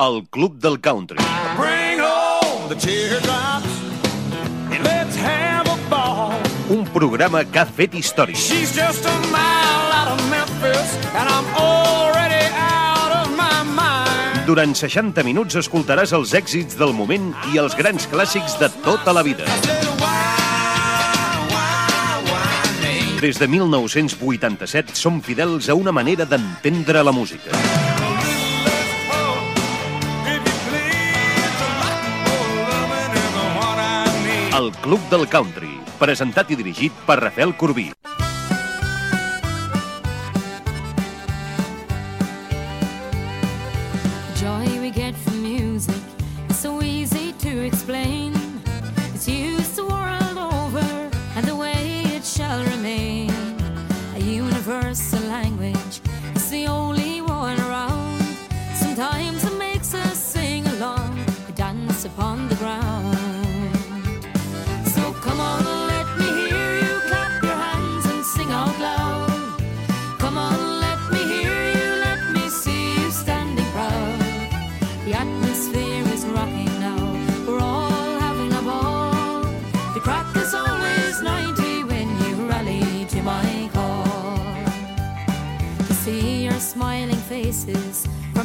El Club del Country. Un programa que ha fet història. She's just a mile out of Memphis and I'm already out of my mind. Durant 60 minuts escoltaràs els èxits del moment i els grans clàssics de tota la vida. Des de 1987 som fidels a una manera d'entendre la música. Club del Country, presentat i dirigit per Rafael Corbí.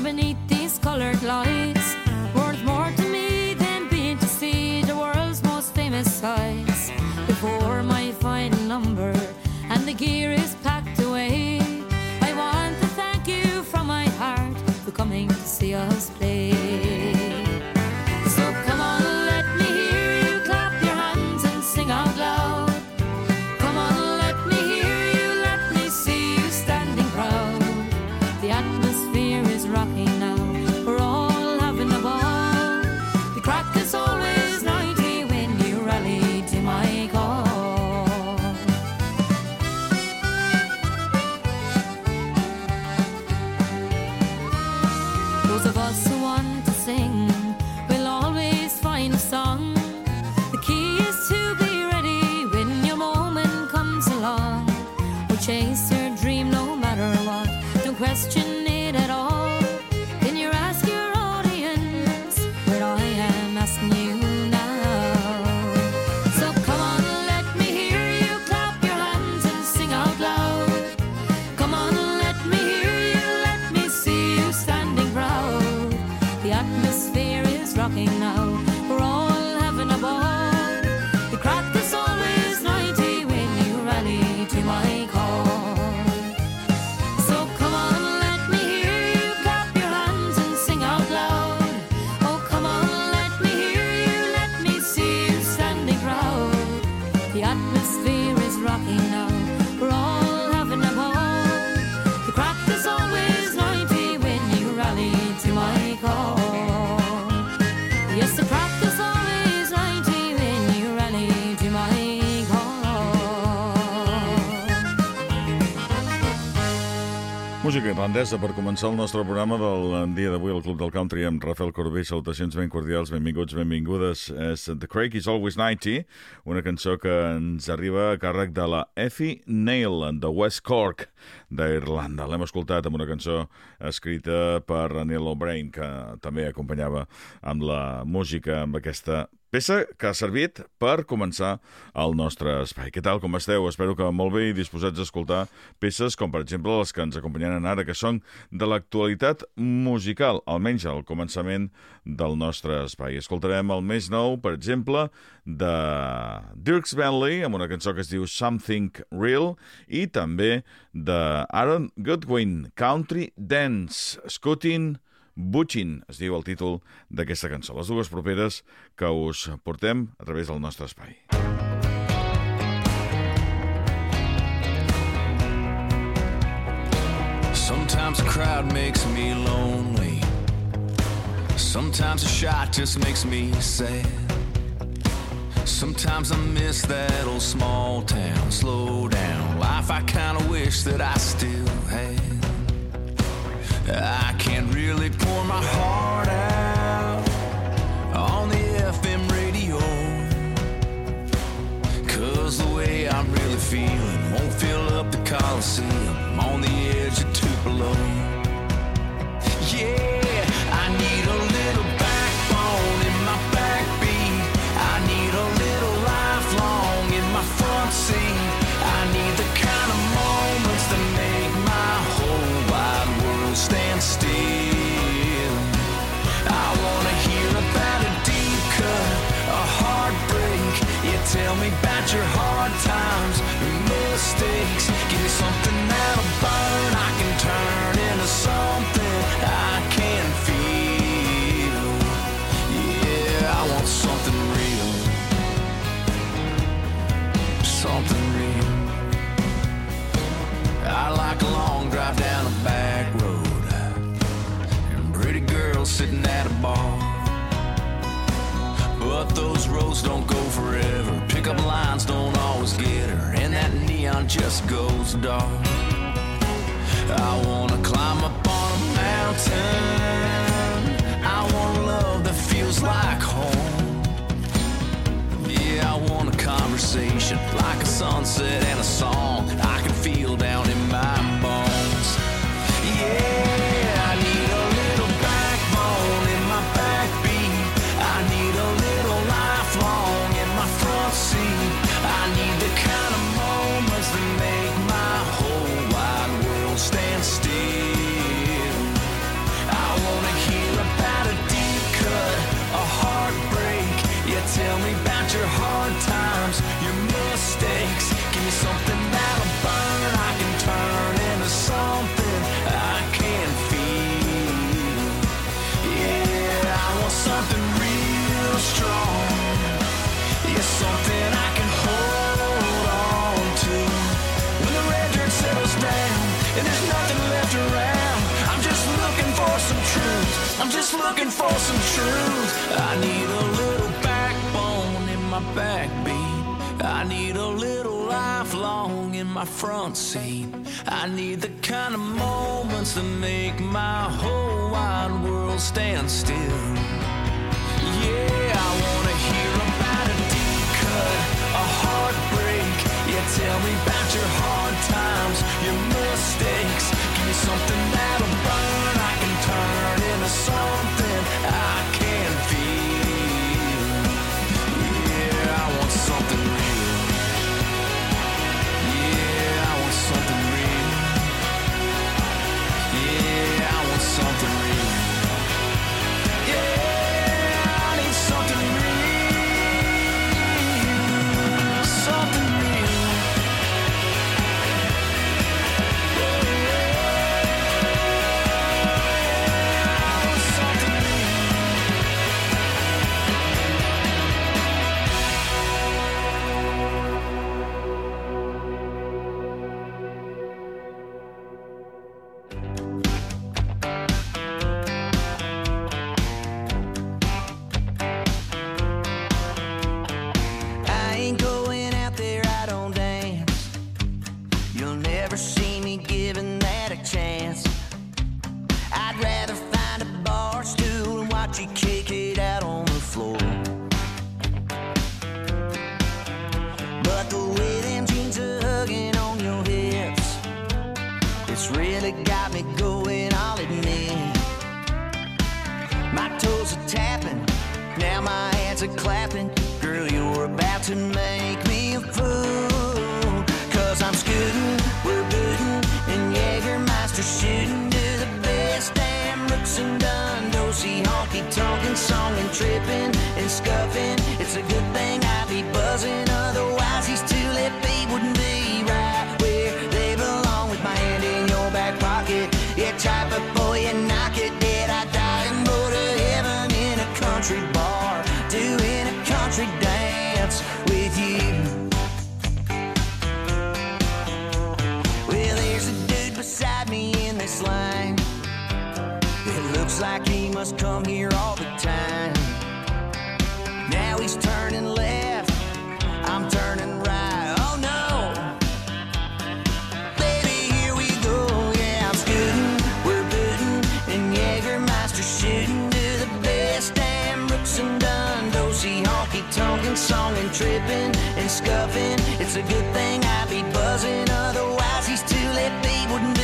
Beneath these colored lights, worth more to me than being to see the world's most famous sights. Before my final number and the gear is packed away, I want to thank you from my heart for coming to see us play. Irlandesa per començar el nostre programa del dia d'avui al Club del Country amb Rafael Corbí. Salutacions ben cordials, benvinguts, benvingudes. És The Craig is Always 90, una cançó que ens arriba a càrrec de la Effie Nail, de West Cork, d'Irlanda. L'hem escoltat amb una cançó escrita per Neil O'Brien, que també acompanyava amb la música, amb aquesta peça que ha servit per començar el nostre espai. Què tal, com esteu? Espero que molt bé i disposats a escoltar peces com, per exemple, les que ens acompanyaran ara, que són de l'actualitat musical, almenys al començament del nostre espai. Escoltarem el més nou, per exemple, de Dirks Bentley, amb una cançó que es diu Something Real, i també de Aaron Goodwin, Country Dance, Scooting Butchin, es diu el títol d'aquesta cançó. Les dues properes que us portem a través del nostre espai. Sometimes a crowd makes me lonely. Sometimes a shot just makes me sad. Sometimes I miss that old small town. Slow down life, I kinda wish that I still had. I can't really pour my heart out on the FM radio. Cause the way I'm really feeling won't fill up the Coliseum. your hard times, your mistakes. Give me something that'll burn. I can turn into something. country bar, doing a country dance with you. Well, there's a dude beside me in this line. It looks like he must come here all the time. Now he's turning left, I'm turning song and tripping and scuffing. It's a good thing I be buzzing, otherwise he's too late. They wouldn't.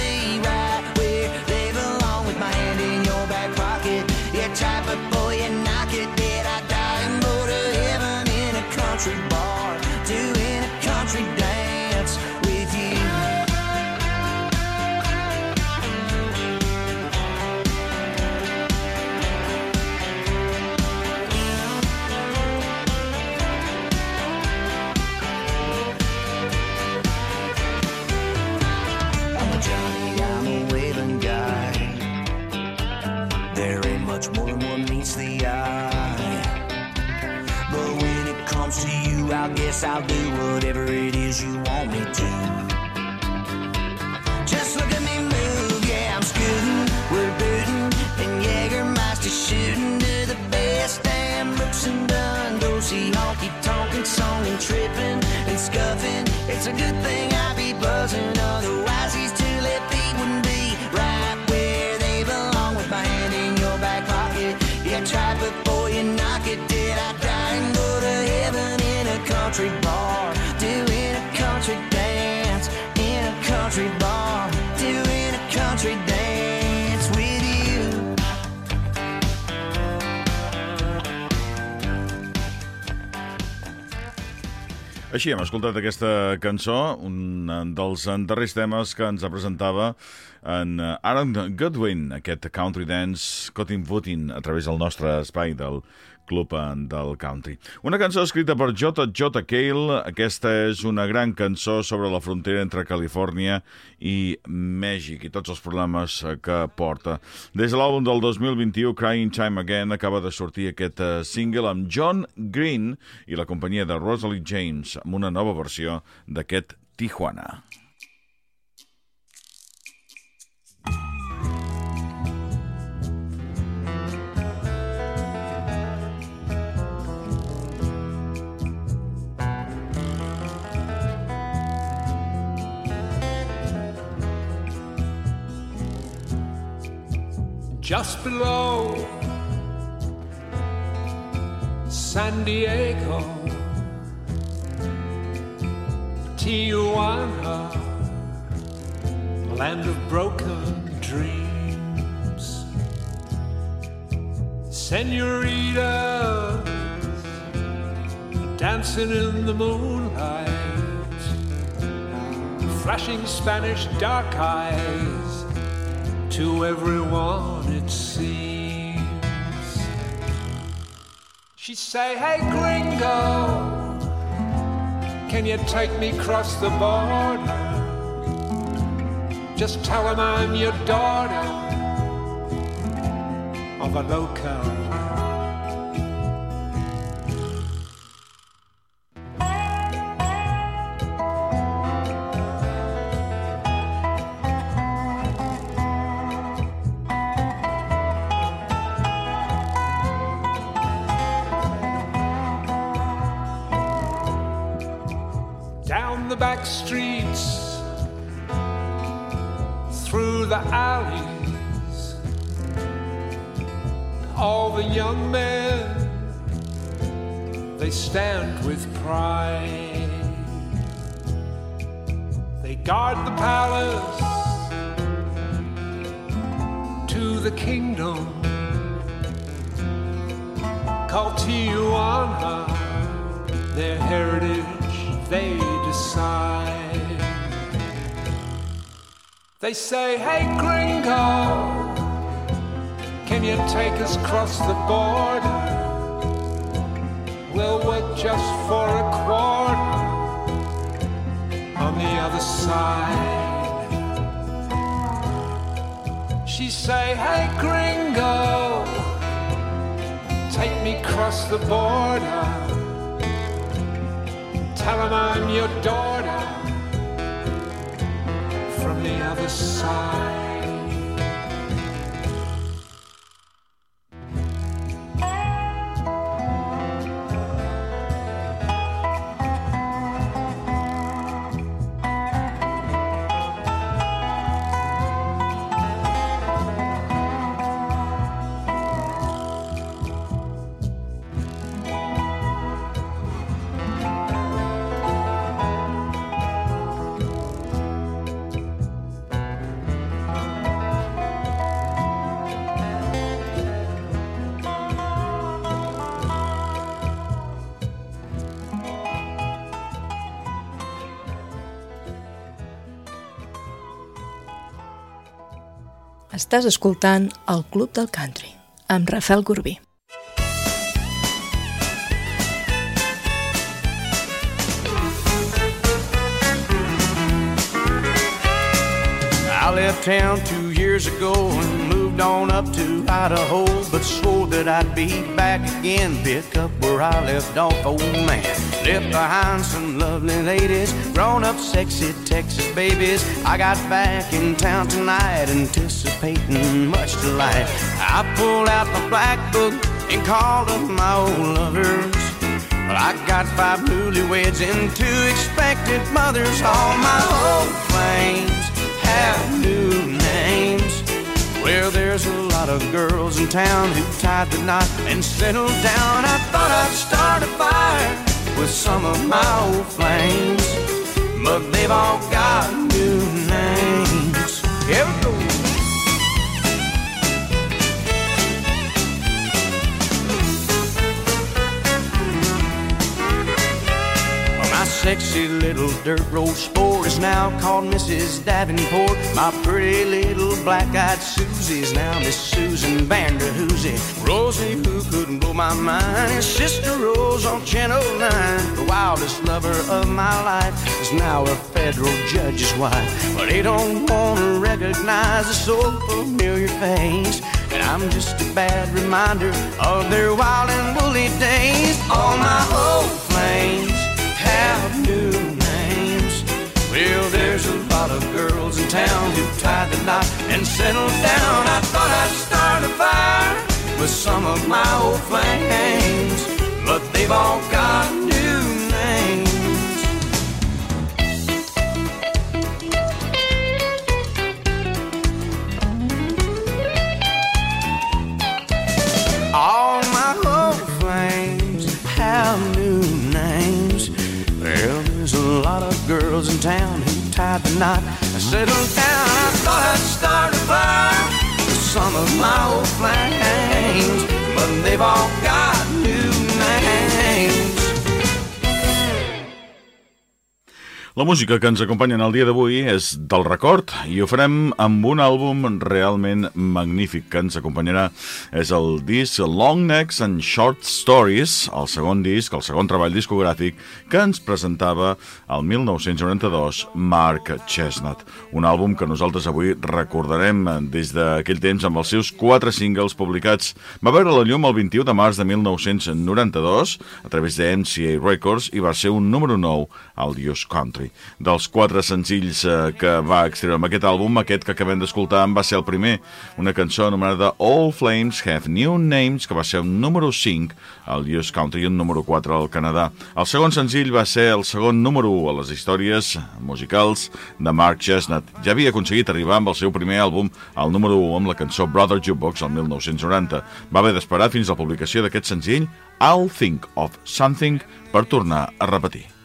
Much more than what meets the eye. But when it comes to you, I guess I'll do whatever it is you want me to. Just look at me move, yeah, I'm scooting, we're booting, and Jägermeister shooting to the best damn Brooks and. Go see honky tonkin' song and tripping and scuffing. It's a good thing country bar, doing a country dance with you? Així hem escoltat aquesta cançó, un dels darrers temes que ens presentava en Aaron Goodwin, aquest country dance cotton footing a través del nostre espai del Club del Country. Una cançó escrita per J. J. Cale. Aquesta és una gran cançó sobre la frontera entre Califòrnia i Mèxic i tots els problemes que porta. Des de l'àlbum del 2021, Crying Time Again, acaba de sortir aquest eh, single amb John Green i la companyia de Rosalie James amb una nova versió d'aquest Tijuana. Just below San Diego, Tijuana, land of broken dreams. Senoritas dancing in the moonlight, flashing Spanish dark eyes to everyone it seems. She say, hey gringo, can you take me across the border? Just tell him I'm your daughter of a local. Back streets, through the alleys. All the young men, they stand with pride. They guard the palace to the kingdom called Tijuana, their heritage they decide. They say, hey gringo, can you take us across the border? We'll work just for a quarter on the other side. She say, hey gringo, take me across the border. Tell him I'm your daughter from the other side. Estàs escoltant el Club del Country amb Rafael Corbí. I left town two years ago and moved on up to Idaho, but swore that I'd be back again. Pick up where I left off, old man. Left behind some lovely ladies, grown up sexy Texas babies. I got back in town tonight, anticipating much delight. I pulled out my black book and called up my old lovers. Well, I got five newlyweds and two expected mothers. All my old flames have new names. Well, there's a lot of girls in town who tied the knot and settled down. I thought I'd start a fire with some of my old flames, but they've all got new names. Here we go. Sexy little dirt road sport is now called Mrs. Davenport. My pretty little black-eyed Susie's now Miss Susan Vanderhoosie. Rosie, who couldn't blow my mind, is Sister Rose on Channel 9. The wildest lover of my life is now a federal judge's wife. But they don't want to recognize a so familiar face. And I'm just a bad reminder of their wild and woolly days. All my old flames town who tied the knot and settled down. I thought I'd start a fire with some of my old flames, but they've all got new names. All my old flames have new names. Well, there's a lot of girls in town who tied the knot settled down. I thought I'd start a fire with some of my old flames, but they've all got La música que ens acompanya en el dia d'avui és del record i ho farem amb un àlbum realment magnífic que ens acompanyarà. És el disc Long Necks and Short Stories, el segon disc, el segon treball discogràfic que ens presentava el 1992 Mark Chestnut. Un àlbum que nosaltres avui recordarem des d'aquell temps amb els seus quatre singles publicats. Va veure la llum el 21 de març de 1992 a través de MCA Records i va ser un número 9 al Use Country. Dels quatre senzills eh, que va extreure amb aquest àlbum, aquest que acabem d'escoltar en va ser el primer, una cançó anomenada All Flames Have New Names, que va ser un número 5 al US Country i un número 4 al Canadà. El segon senzill va ser el segon número 1 a les històries musicals de Mark Chestnut. Ja havia aconseguit arribar amb el seu primer àlbum al número 1 amb la cançó Brother Jukebox el 1990. Va haver d'esperar fins a la publicació d'aquest senzill I'll Think of Something per tornar a repetir.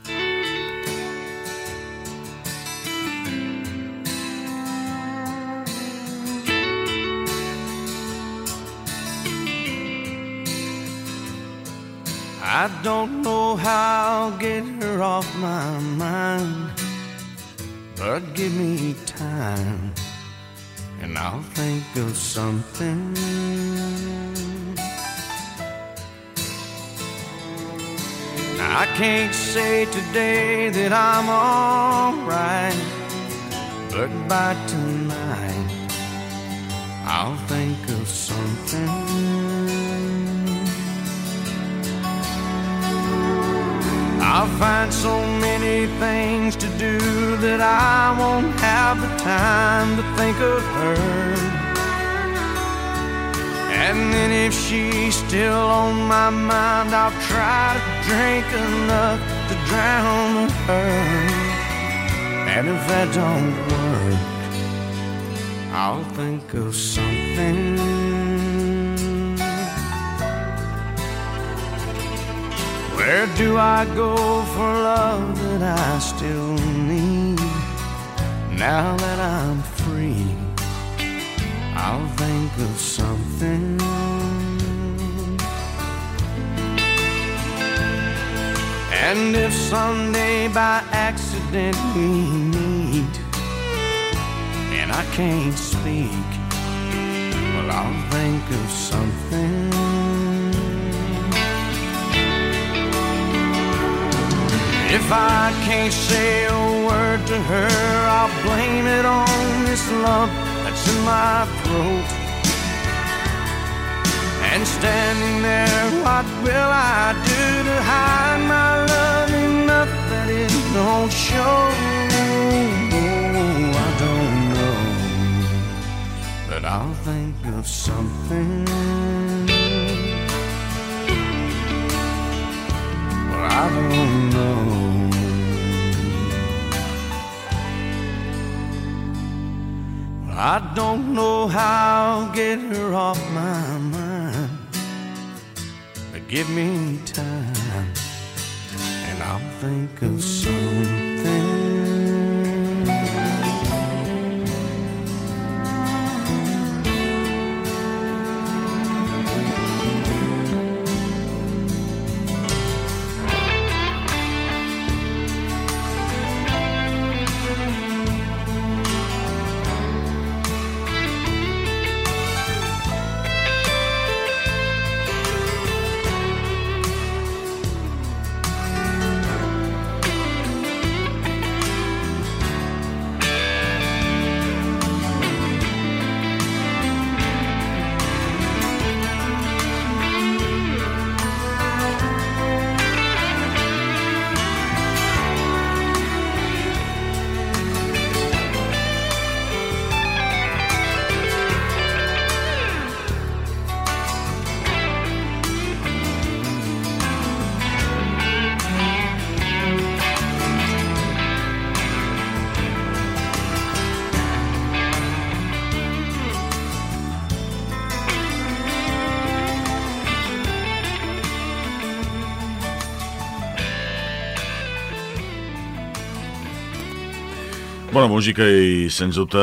Don't know how I'll get her off my mind, but give me time and I'll think of something. I can't say today that I'm alright, but by tonight I'll think of something. I'll find so many things to do that I won't have the time to think of her. And then if she's still on my mind, I'll try to drink enough to drown her. And if that don't work, I'll think of something. Where do I go for love that I still need? Now that I'm free, I'll think of something. And if someday by accident we meet and I can't speak, well, I'll think of something. If I can't say a word to her, I'll blame it on this lump that's in my throat. And standing there, what will I do to hide my love enough that it don't show? Oh, I don't know, but I'll think of something. I don't know. I don't know how I'll get her off my mind. But give me time, and I'll think of something. Bona música i, sens dubte,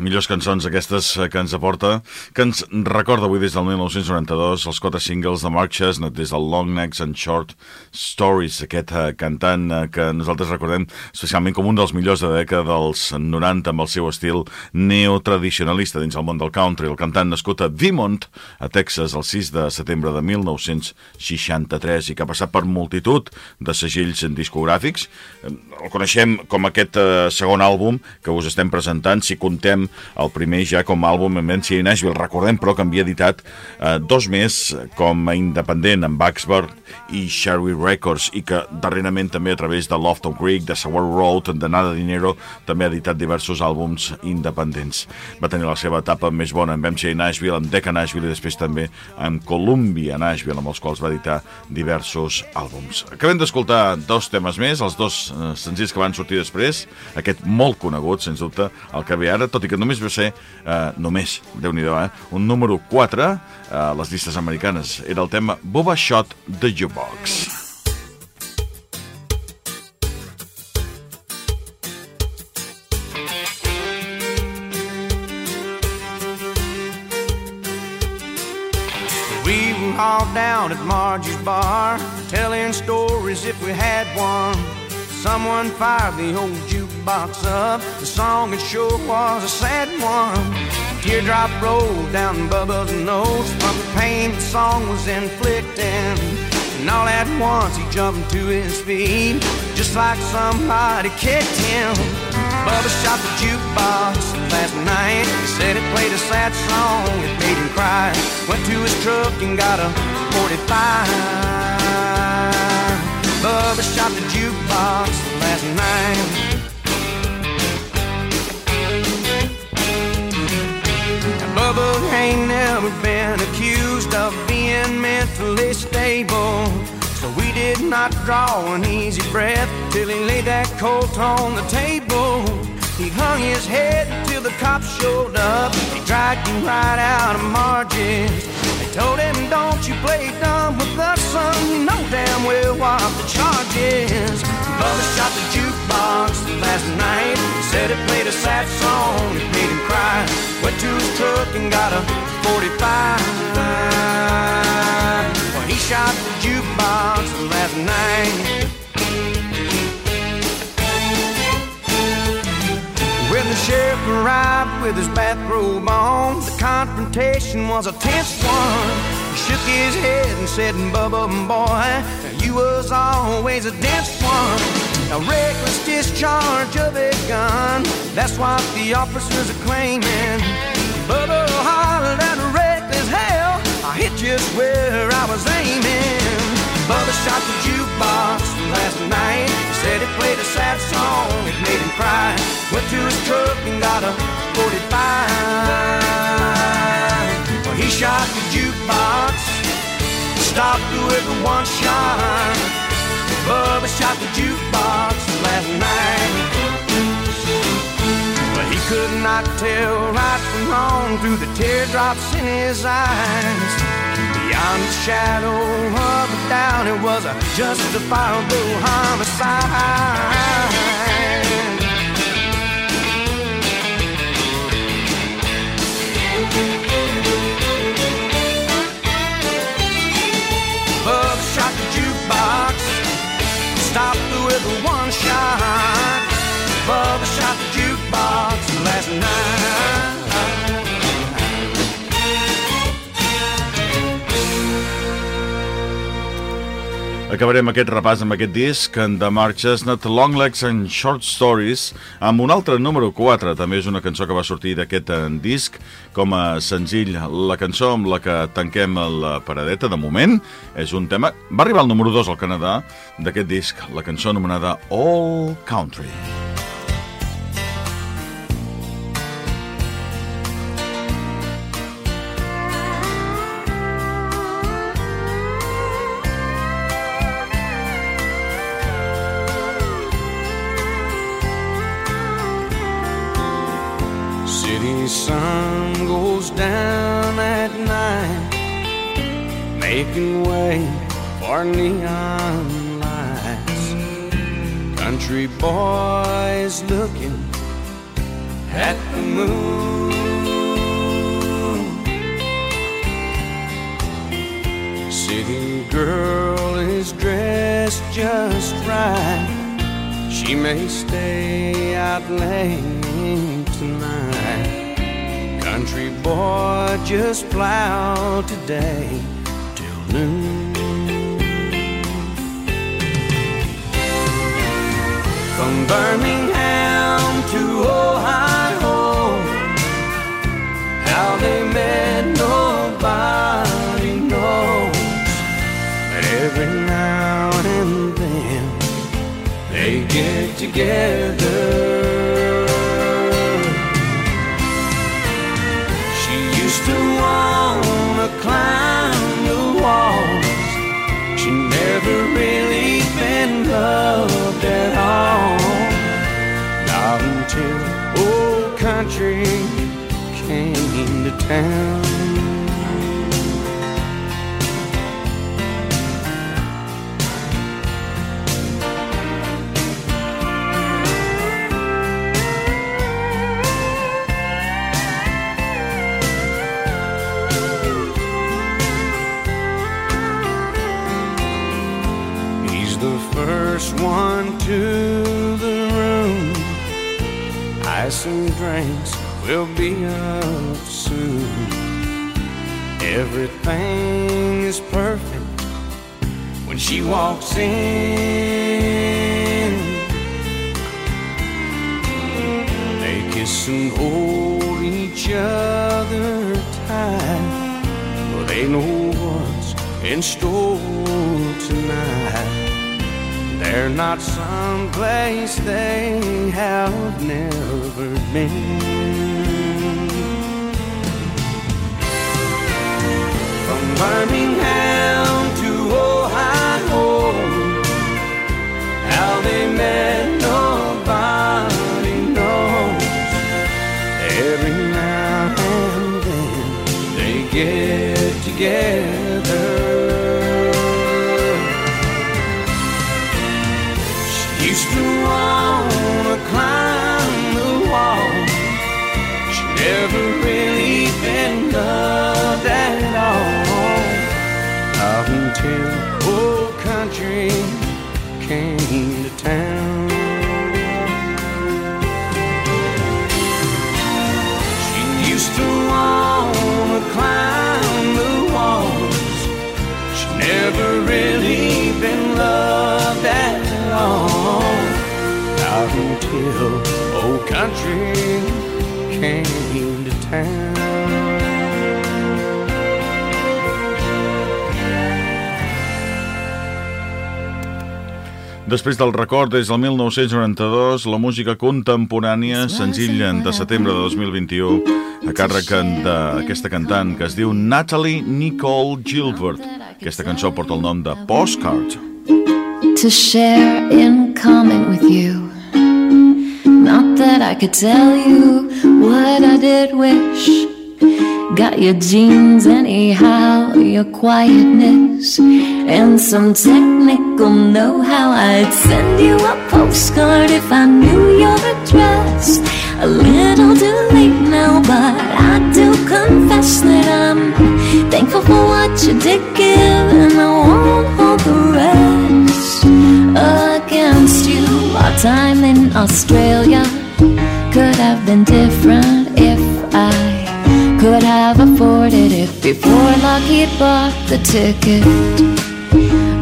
millors cançons aquestes que ens aporta, que ens recorda avui des del 1992 els quatre singles de Mark Chestnut des del Long Necks and Short Stories, aquest uh, cantant uh, que nosaltres recordem especialment com un dels millors de dècada dels 90 amb el seu estil neotradicionalista dins el món del country. El cantant nascut a Vimont, a Texas, el 6 de setembre de 1963 i que ha passat per multitud de segells discogràfics. El coneixem com aquest segon àlbum que us estem presentant, si contem el primer ja com a àlbum en Vència i Nashville. Recordem, però, que havia editat eh, dos més com a independent amb Baxbird i Sherry Records i que darrerament també a través de Lofton Creek, de Sour Road, de Nada Dinero, també ha editat diversos àlbums independents. Va tenir la seva etapa més bona amb MCA Nashville, amb Decca Nashville i després també amb Columbia Nashville, amb els quals va editar diversos àlbums. Acabem d'escoltar dos temes més, els dos eh, senzills que van sortir després, aquest molt conegut, sens dubte, el que ve ara, tot i que només va ser, eh, només, déu nhi eh, un número 4 a eh, les llistes americanes. Era el tema Boba Shot The Jukebox. We were all down at Margie's bar, telling stories if we had one. Someone fired the old jukebox up. The song it sure was a sad one. Teardrop rolled down Bubba's nose from the pain the song was inflicting. And all at once he jumped to his feet, just like somebody kicked him. Bubba shot the jukebox last night. He said it played a sad song, it made him cry. Went to his truck and got a 45. Bubba shot the jukebox last night. Ain't never been accused of being mentally stable. So we did not draw an easy breath till he laid that colt on the table. He hung his head till the cops showed up. He dragged him right out of Margie's. They told him, Don't you play dumb with us, son. You know damn well what the charge is. Bubba shot the jukebox last night. Said it played a sad song, it made him cry. Went to his truck and got a 45. Well, he shot the jukebox last night. When the sheriff arrived with his bathrobe on, the confrontation was a tense one. He shook his head and said, Bubba, boy, you was always a dense one. A reckless discharge of a gun, that's what the officers are claiming. Bubba hollered at a reckless hell, I hit just where I was aiming. Bubba shot the jukebox last night. He said he played a sad song, it made him cry. Went to his truck and got a 45. Well, he shot the jukebox, stopped with one shot. Bubba shot the jukebox last night. But he could not tell right from wrong through the teardrops in his eyes. Beyond the shadow of a doubt, it was a justifiable homicide. Bub stopped with one shot. Bubba shot the jukebox last night. Acabarem aquest repàs amb aquest disc de Mark Chestnut, Long Legs and Short Stories, amb un altre número 4. També és una cançó que va sortir d'aquest eh, disc com a senzill. La cançó amb la que tanquem la paradeta, de moment, és un tema... Va arribar al número 2 al Canadà d'aquest disc, la cançó anomenada All Country. City sun goes down at night, making way for neon lights. Country boys looking at the moon. City girl is dressed just right. She may stay out late tonight. Country boy just plow today till noon. From Birmingham drinks will be up soon. Everything is perfect when she walks in. They kiss and hold each other tight. They know what's in store tonight. They're not someplace they have never been. From Birmingham to Ohio, how they met nobody knows. Every now and then they get together. till old oh, country came to town. Després del record, des del 1992, la música contemporània senzilla de setembre de 2021 a càrrec d'aquesta cantant que es diu Natalie Nicole Gilbert. Aquesta cançó porta el nom de Postcard. To share in common with you that I could tell you what I did wish Got your jeans anyhow, your quietness, and some technical know how. I'd send you a postcard if I knew your address. A little too late now, but I do confess that I'm thankful for what you did give, and I won't hold the rest against you. Our time in Australia could have been different if I could have afforded it before Lockheed bought the ticket.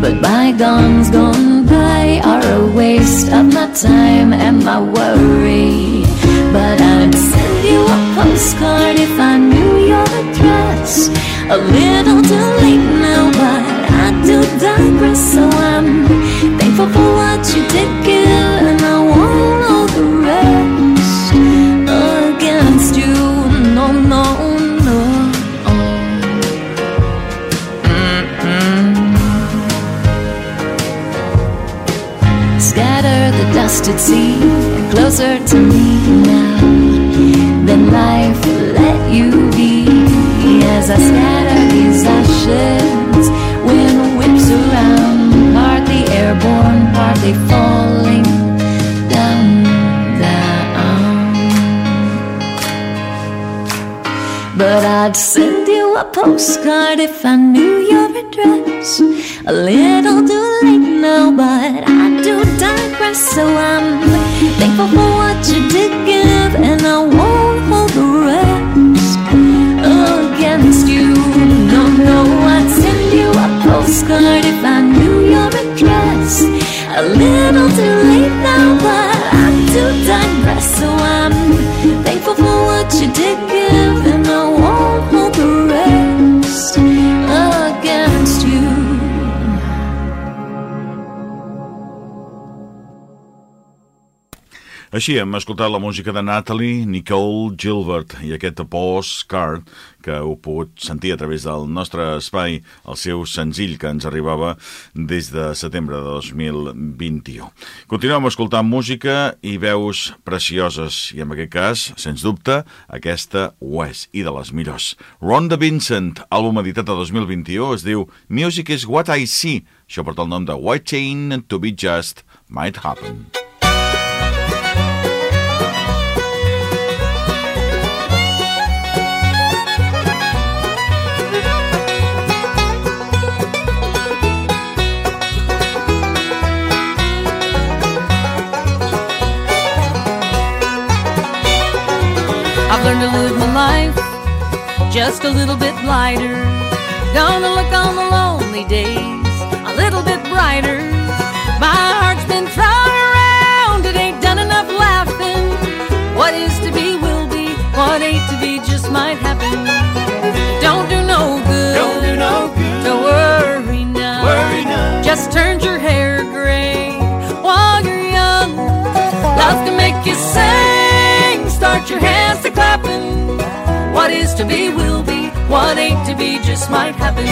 But bygones gone by are a waste of my time and my worry. But I'd send you a postcard if I knew your address. A little too late now, but I do digress. So I'm thankful for what you did give, and I The dusted sea closer to me now. Then life will let you be as I scatter these ashes. Wind whips around, partly airborne, partly falling down. But I'd send you a postcard if I knew your address. A little too late now, but I do digress. So I'm thankful for what you did give, and I won't hold the rest against you. No, no, I'd send you a postcard if I knew your address. A little too Així hem escoltat la música de Natalie Nicole Gilbert i aquest postcard que heu pogut sentir a través del nostre espai, el seu senzill que ens arribava des de setembre de 2021. Continuem escoltant música i veus precioses, i en aquest cas, sens dubte, aquesta ho és, i de les millors. Rhonda Vincent, àlbum editat a 2021, es diu Music is what I see. Això porta el nom de Waiting to be just might happen. I've learned to live my life just a little bit lighter. Gonna look on the lonely days a little bit brighter. My heart's been thrown around, it ain't done enough laughing. What is to be will be, what ain't to be just might happen. Don't do no good. Don't do no good. To worry now. Worry now. Just turn your hair gray while you're young. Love can make you sing. Start your hands to clapping. What is to be will be. What ain't to be just might happen.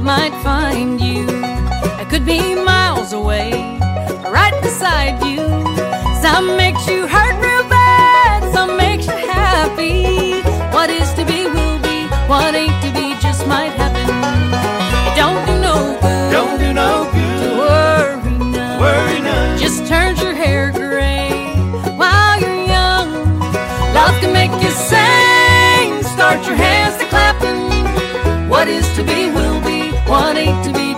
Might find you. It could be miles away, right beside you. Some makes you hurt real bad, some makes you happy. What is to be will be, what ain't to be just might happen. It don't do no good Don't do no to good. worry now. Worry none. Just turns your hair gray while you're young. Love can make you sing. Start your hands to clapping. What is to be be. To be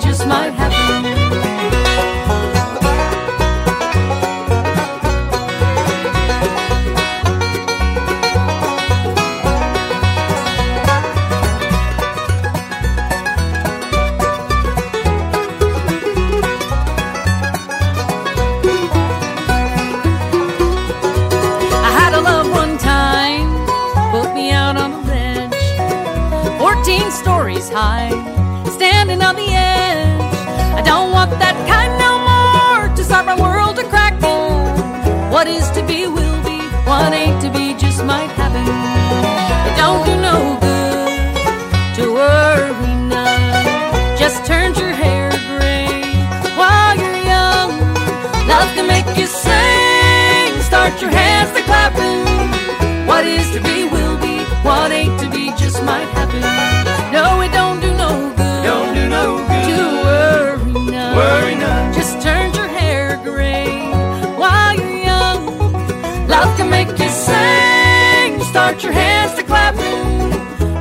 to be will be, what ain't to be just might happen. No, it don't do no good. Don't do no good. To worry none. Worry none. Just turn your hair gray while you're young. Love can make you sing. Start your hands to clapping.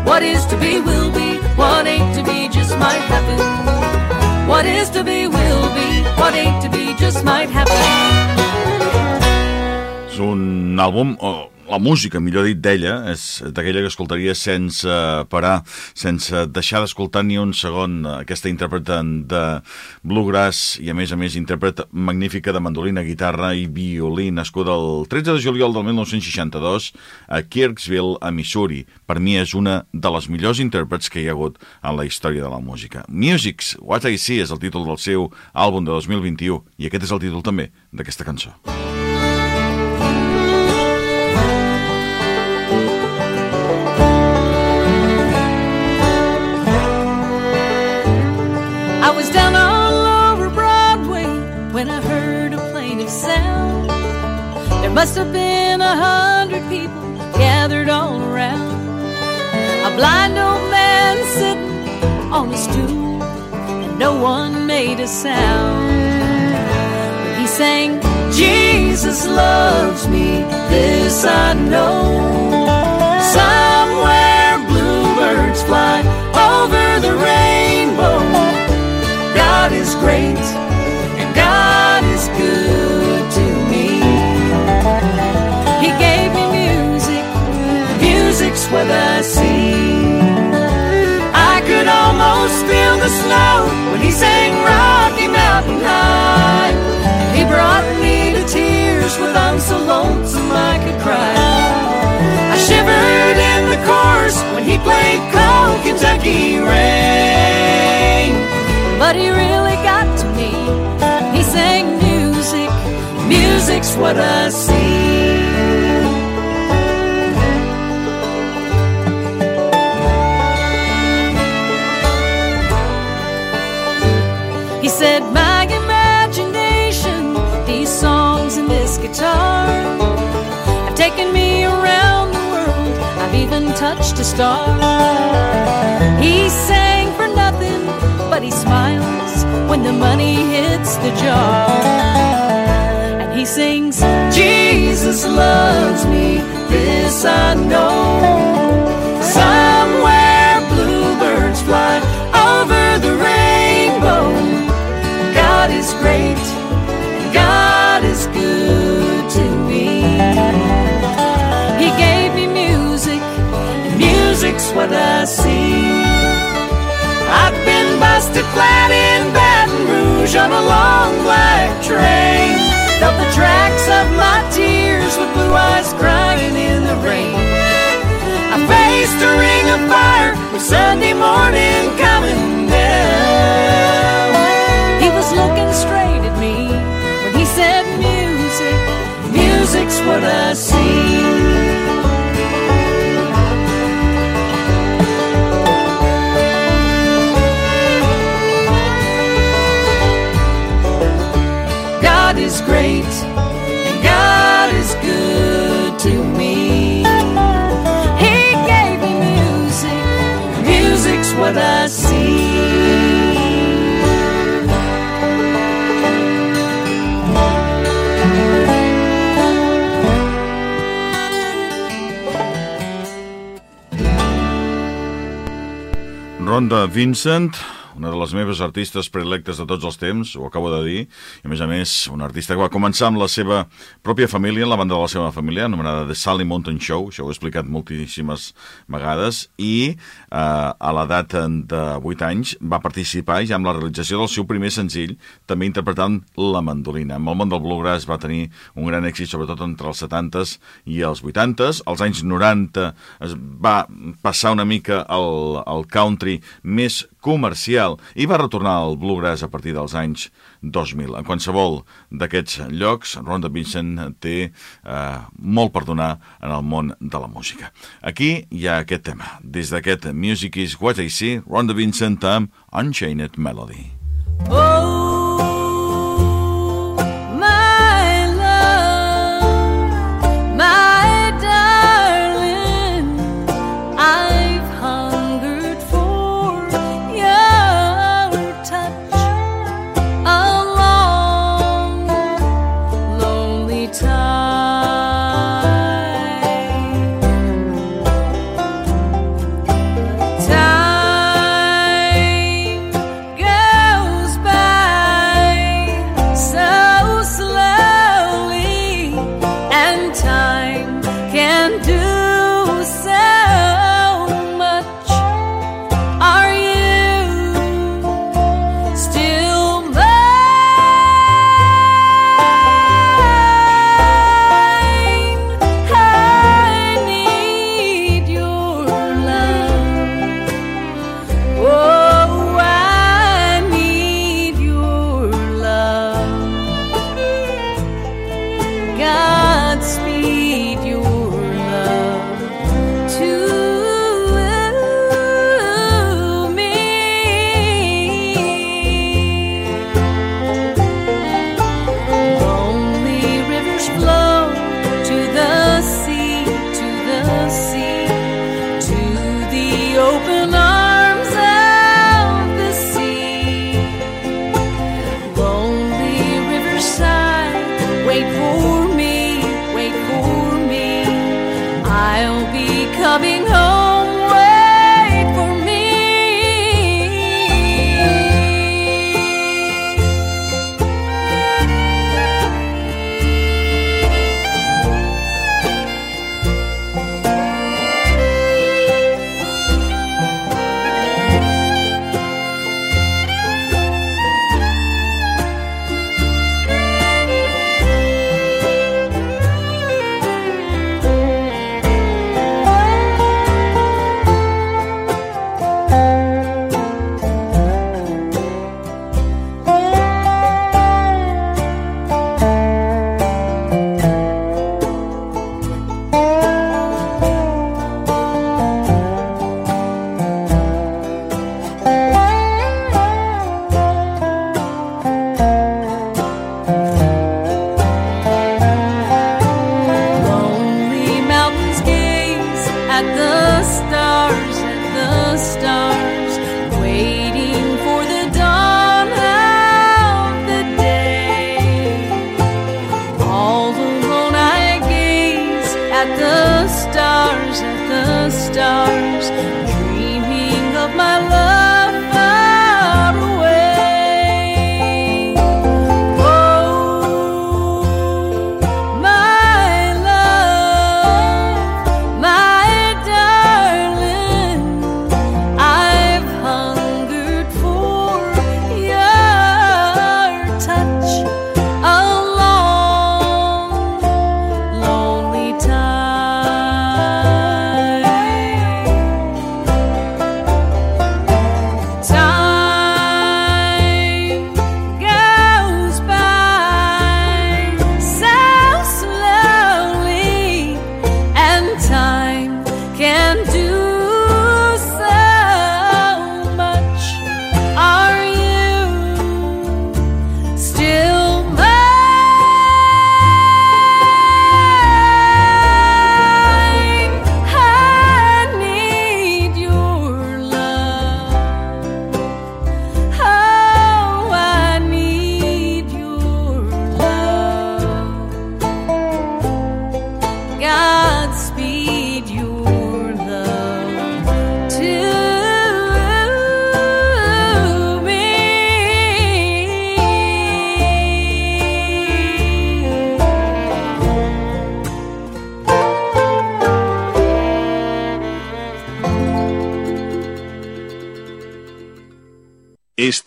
What is to be will be. What ain't to be just might happen. What is to be will be. What ain't to be just might happen. És un àlbum, o oh. La música, millor dit, d'ella, és d'aquella que escoltaria sense parar, sense deixar d'escoltar ni un segon aquesta intèrpreta de bluegrass i, a més a més, intèrpreta magnífica de mandolina, guitarra i violí, nascuda el 13 de juliol del 1962 a Kirksville, a Missouri. Per mi és una de les millors intèrprets que hi ha hagut en la història de la música. Music's What I See és el títol del seu àlbum de 2021 i aquest és el títol també d'aquesta cançó. I must have been a hundred people gathered all around. A blind old man sitting on a stool, and no one made a sound. He sang, Jesus loves me, this I know. Somewhere bluebirds fly over the rainbow. God is great what I. I could almost feel the snow when he sang Rocky Mountain High. He brought me to tears when I'm so lonesome I could cry. I shivered in the chorus when he played Cold Kentucky Rain. But he really got to me. He sang music, music's what I see. I've touched a star. He sang for nothing, but he smiles when the money hits the jar. And he sings, Jesus loves me, this I know. Busted flat in Baton Rouge on a long black train. Felt the tracks of my tears with blue eyes crying in the rain. I faced a ring of fire with Sunday morning coming down. He was looking straight at me when he said music, music's what I see. I see. Rhonda Vincent, una de les meves artistes preelectes de tots els temps, ho acabo de dir, i a més a més, un artista que va començar amb la seva pròpia família, en la banda de la seva família, anomenada The Sally Mountain Show, això ho he explicat moltíssimes vegades, i eh, a l'edat de 8 anys va participar ja en la realització del seu primer senzill, també interpretant la mandolina. En el món del bluegrass va tenir un gran èxit, sobretot entre els 70s i els 80s. Als anys 90 es va passar una mica al, al country més comercial i va retornar al bluegrass a partir dels anys 2000. En qualsevol d'aquests llocs, Ronda Vincent té eh, molt per donar en el món de la música. Aquí hi ha aquest tema. Des d'aquest Music is What I See, Ronda Vincent amb Unchained Melody. Oh,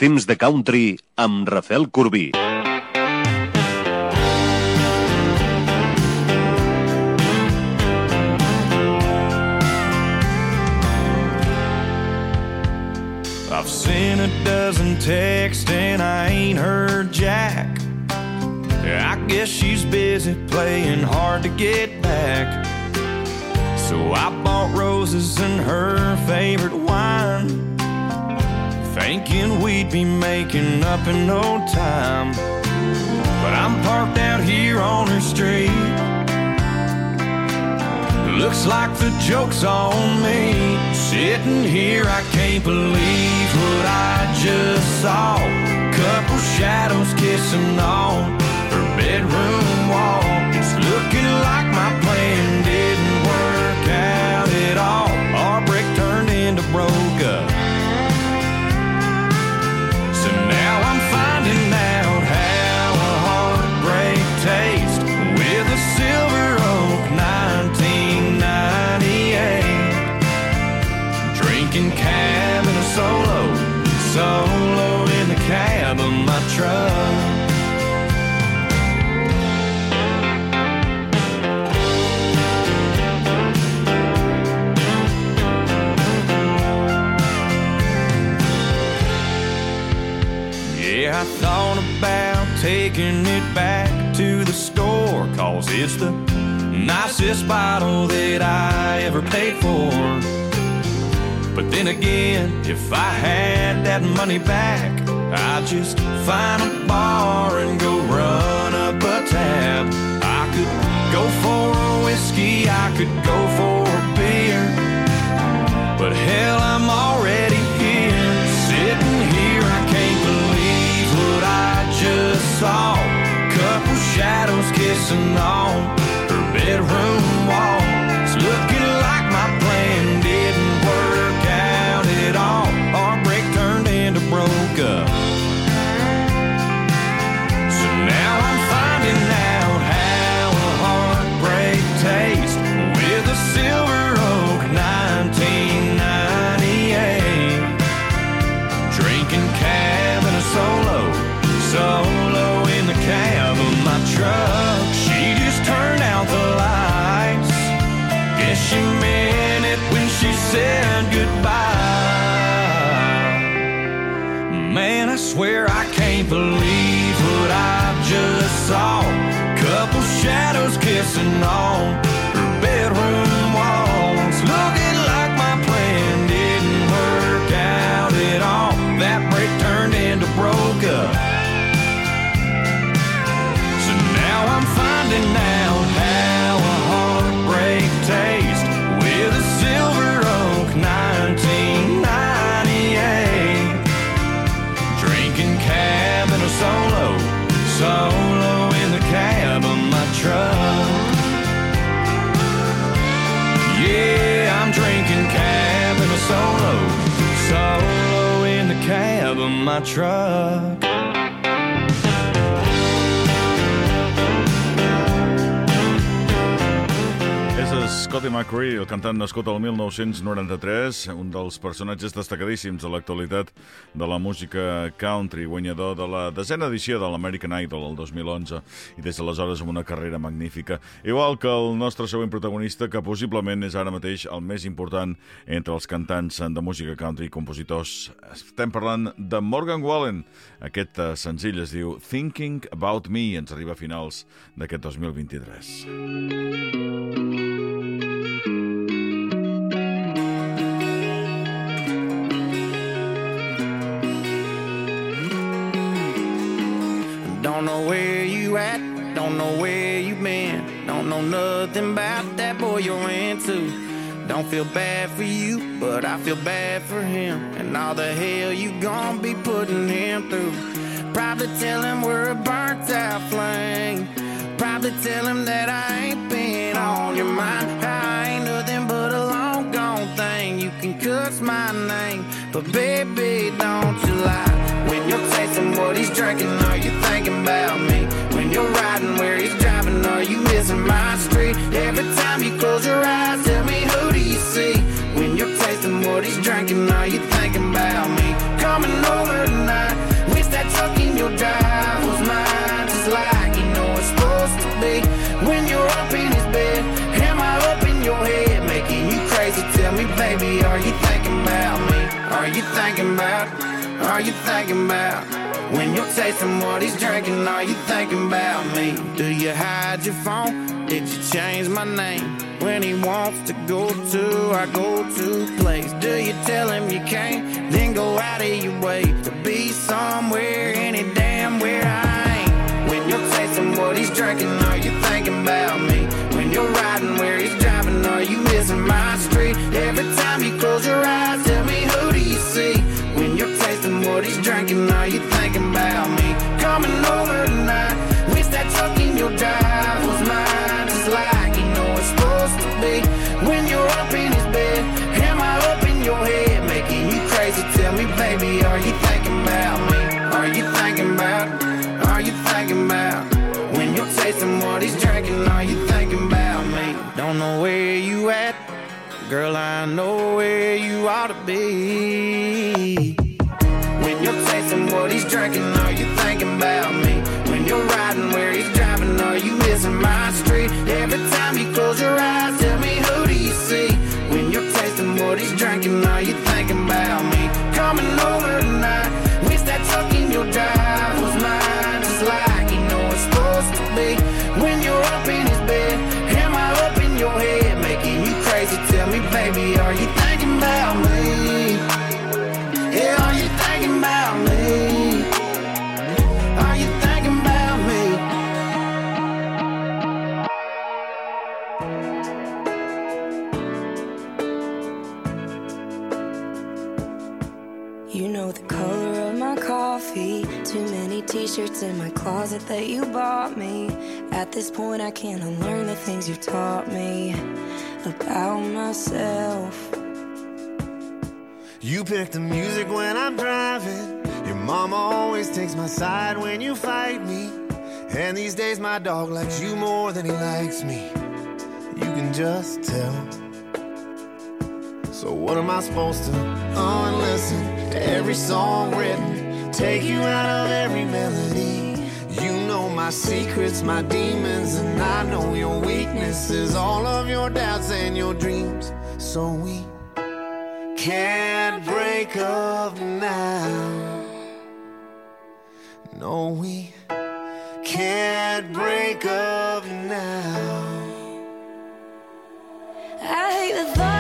temps de country amb Rafel Corbí. I've sent a dozen texts and I ain't heard Jack. I guess she's busy playing hard to get back. So I bought roses and her favorite wine, thinking we'd be making up in no time. But I'm parked out here on her street. Looks like the joke's on me. Sitting here, I can't believe what I just saw. Couple shadows kissing on her bedroom wall. It's looking like my plan didn't work out at all. Cause it's the nicest bottle that I ever paid for. But then again, if I had that money back, I'd just find a bar and go run up a tab. I could go for a whiskey, I could go for a beer. But hell, I'm already here, sitting here. I can't believe what I just saw. Shadows kissing on her bedroom wall. It's looking like my plan didn't work out at all. Our break turned into broke up. So now I'm finding out how a heartbreak tastes with a silver oak 1998. Drinking cab in a solo, solo in the cab my truck. She just turned out the lights. Guess she meant it when she said truck. Scotty McCree, el cantant nascut al 1993, un dels personatges destacadíssims de l'actualitat de la música country, guanyador de la desena edició de l'American Idol el 2011 i des d'aleshores amb una carrera magnífica. Igual que el nostre següent protagonista, que possiblement és ara mateix el més important entre els cantants de música country i compositors. Estem parlant de Morgan Wallen. Aquest eh, senzill es diu Thinking About Me, ens arriba a finals d'aquest 2023. Don't know where you at, don't know where you been. Don't know nothing about that boy you're into. Don't feel bad for you, but I feel bad for him. And all the hell you gon' be putting him through. Probably tell him we're a burnt out flame. Probably tell him that I ain't been on your mind. I ain't nothing but a long gone thing. You can cuss my name, but baby, don't you lie. When you're tasting what he's drinking, are you thinking about me? When you're riding where he's driving, are you missing my street? Every time you close your eyes, tell me who do you see? When you're tasting what he's drinking, are you thinking about me? Coming over tonight, wish that truck in your drive was mine, just like you know it's supposed to be. When you're up in his bed, am I up in your head, making you crazy? Tell me, baby, are you thinking about me? Are you thinking about? Are you thinking about? When you're tasting what he's drinking, are you thinking about me? Do you hide your phone? Did you change my name? When he wants to go to our go-to place, do you tell him you can't? Then go out of your way to be somewhere, any damn where I ain't. When you're tasting what he's drinking, are you thinking about me? When you're riding where he's driving, are you missing my street? Every time you close your eyes, what he's drinking, are you thinking about me? Coming over tonight, wish that truck in your drive was mine, just like you know it's supposed to be. When you're up in his bed, am I up in your head, making you crazy? Tell me, baby, are you thinking about me? Are you thinking about? Are you thinking about? When you're tasting what he's drinking, are you thinking about me? Don't know where you at, girl. I know where you ought to be. What he's drinking, are you thinking about me? When you're riding where he's driving, are you missing my street? That you bought me. At this point, I can't unlearn the things you've taught me about myself. You pick the music when I'm driving. Your mama always takes my side when you fight me. And these days, my dog likes you more than he likes me. You can just tell. So, what am I supposed to unlisten to every song written? Take you out of every melody. My secrets, my demons, and I know your weaknesses, all of your doubts and your dreams. So, we can't break up now. No, we can't break up now. I hate the thought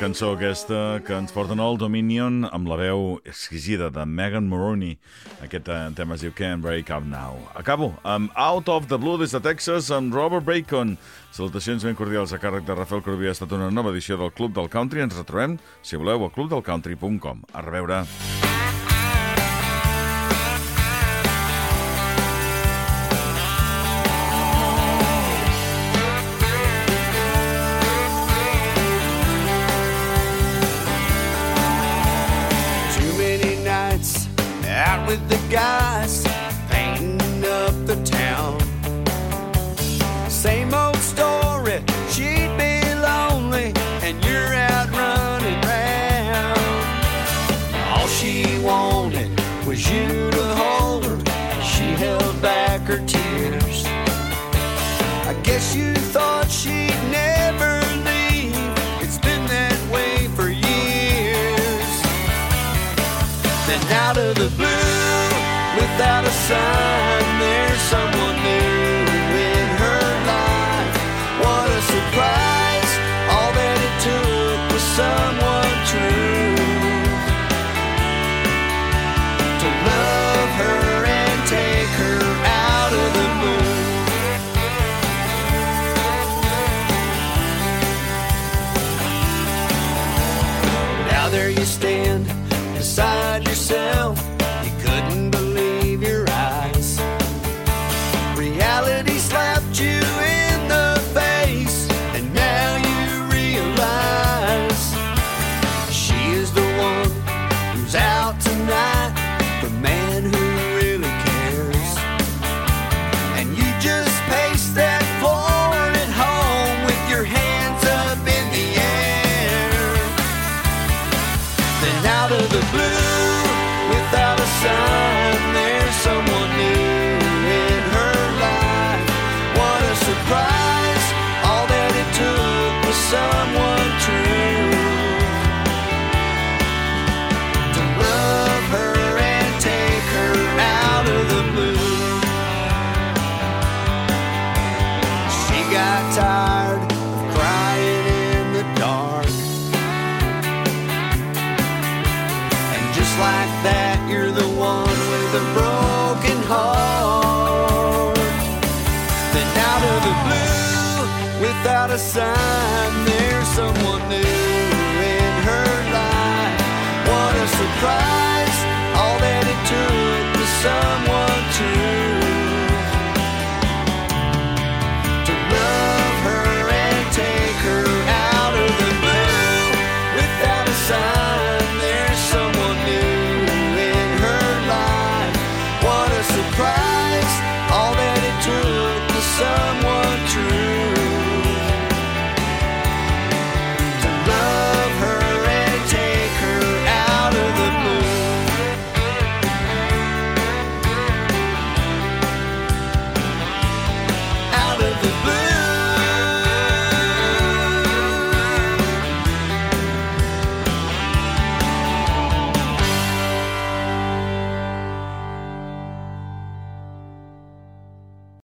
cançó aquesta que ens porten al Dominion amb la veu exquisida de Megan Moroney. Aquest eh, tema es diu Can't Break Up Now. Acabo amb Out of the Blue des de Texas amb Robert Bacon. Salutacions ben cordials a càrrec de Rafael Corbí. Ha estat una nova edició del Club del Country. Ens retrobem, si voleu, a clubdelcountry.com. A reveure. Ah. with the guy. sun.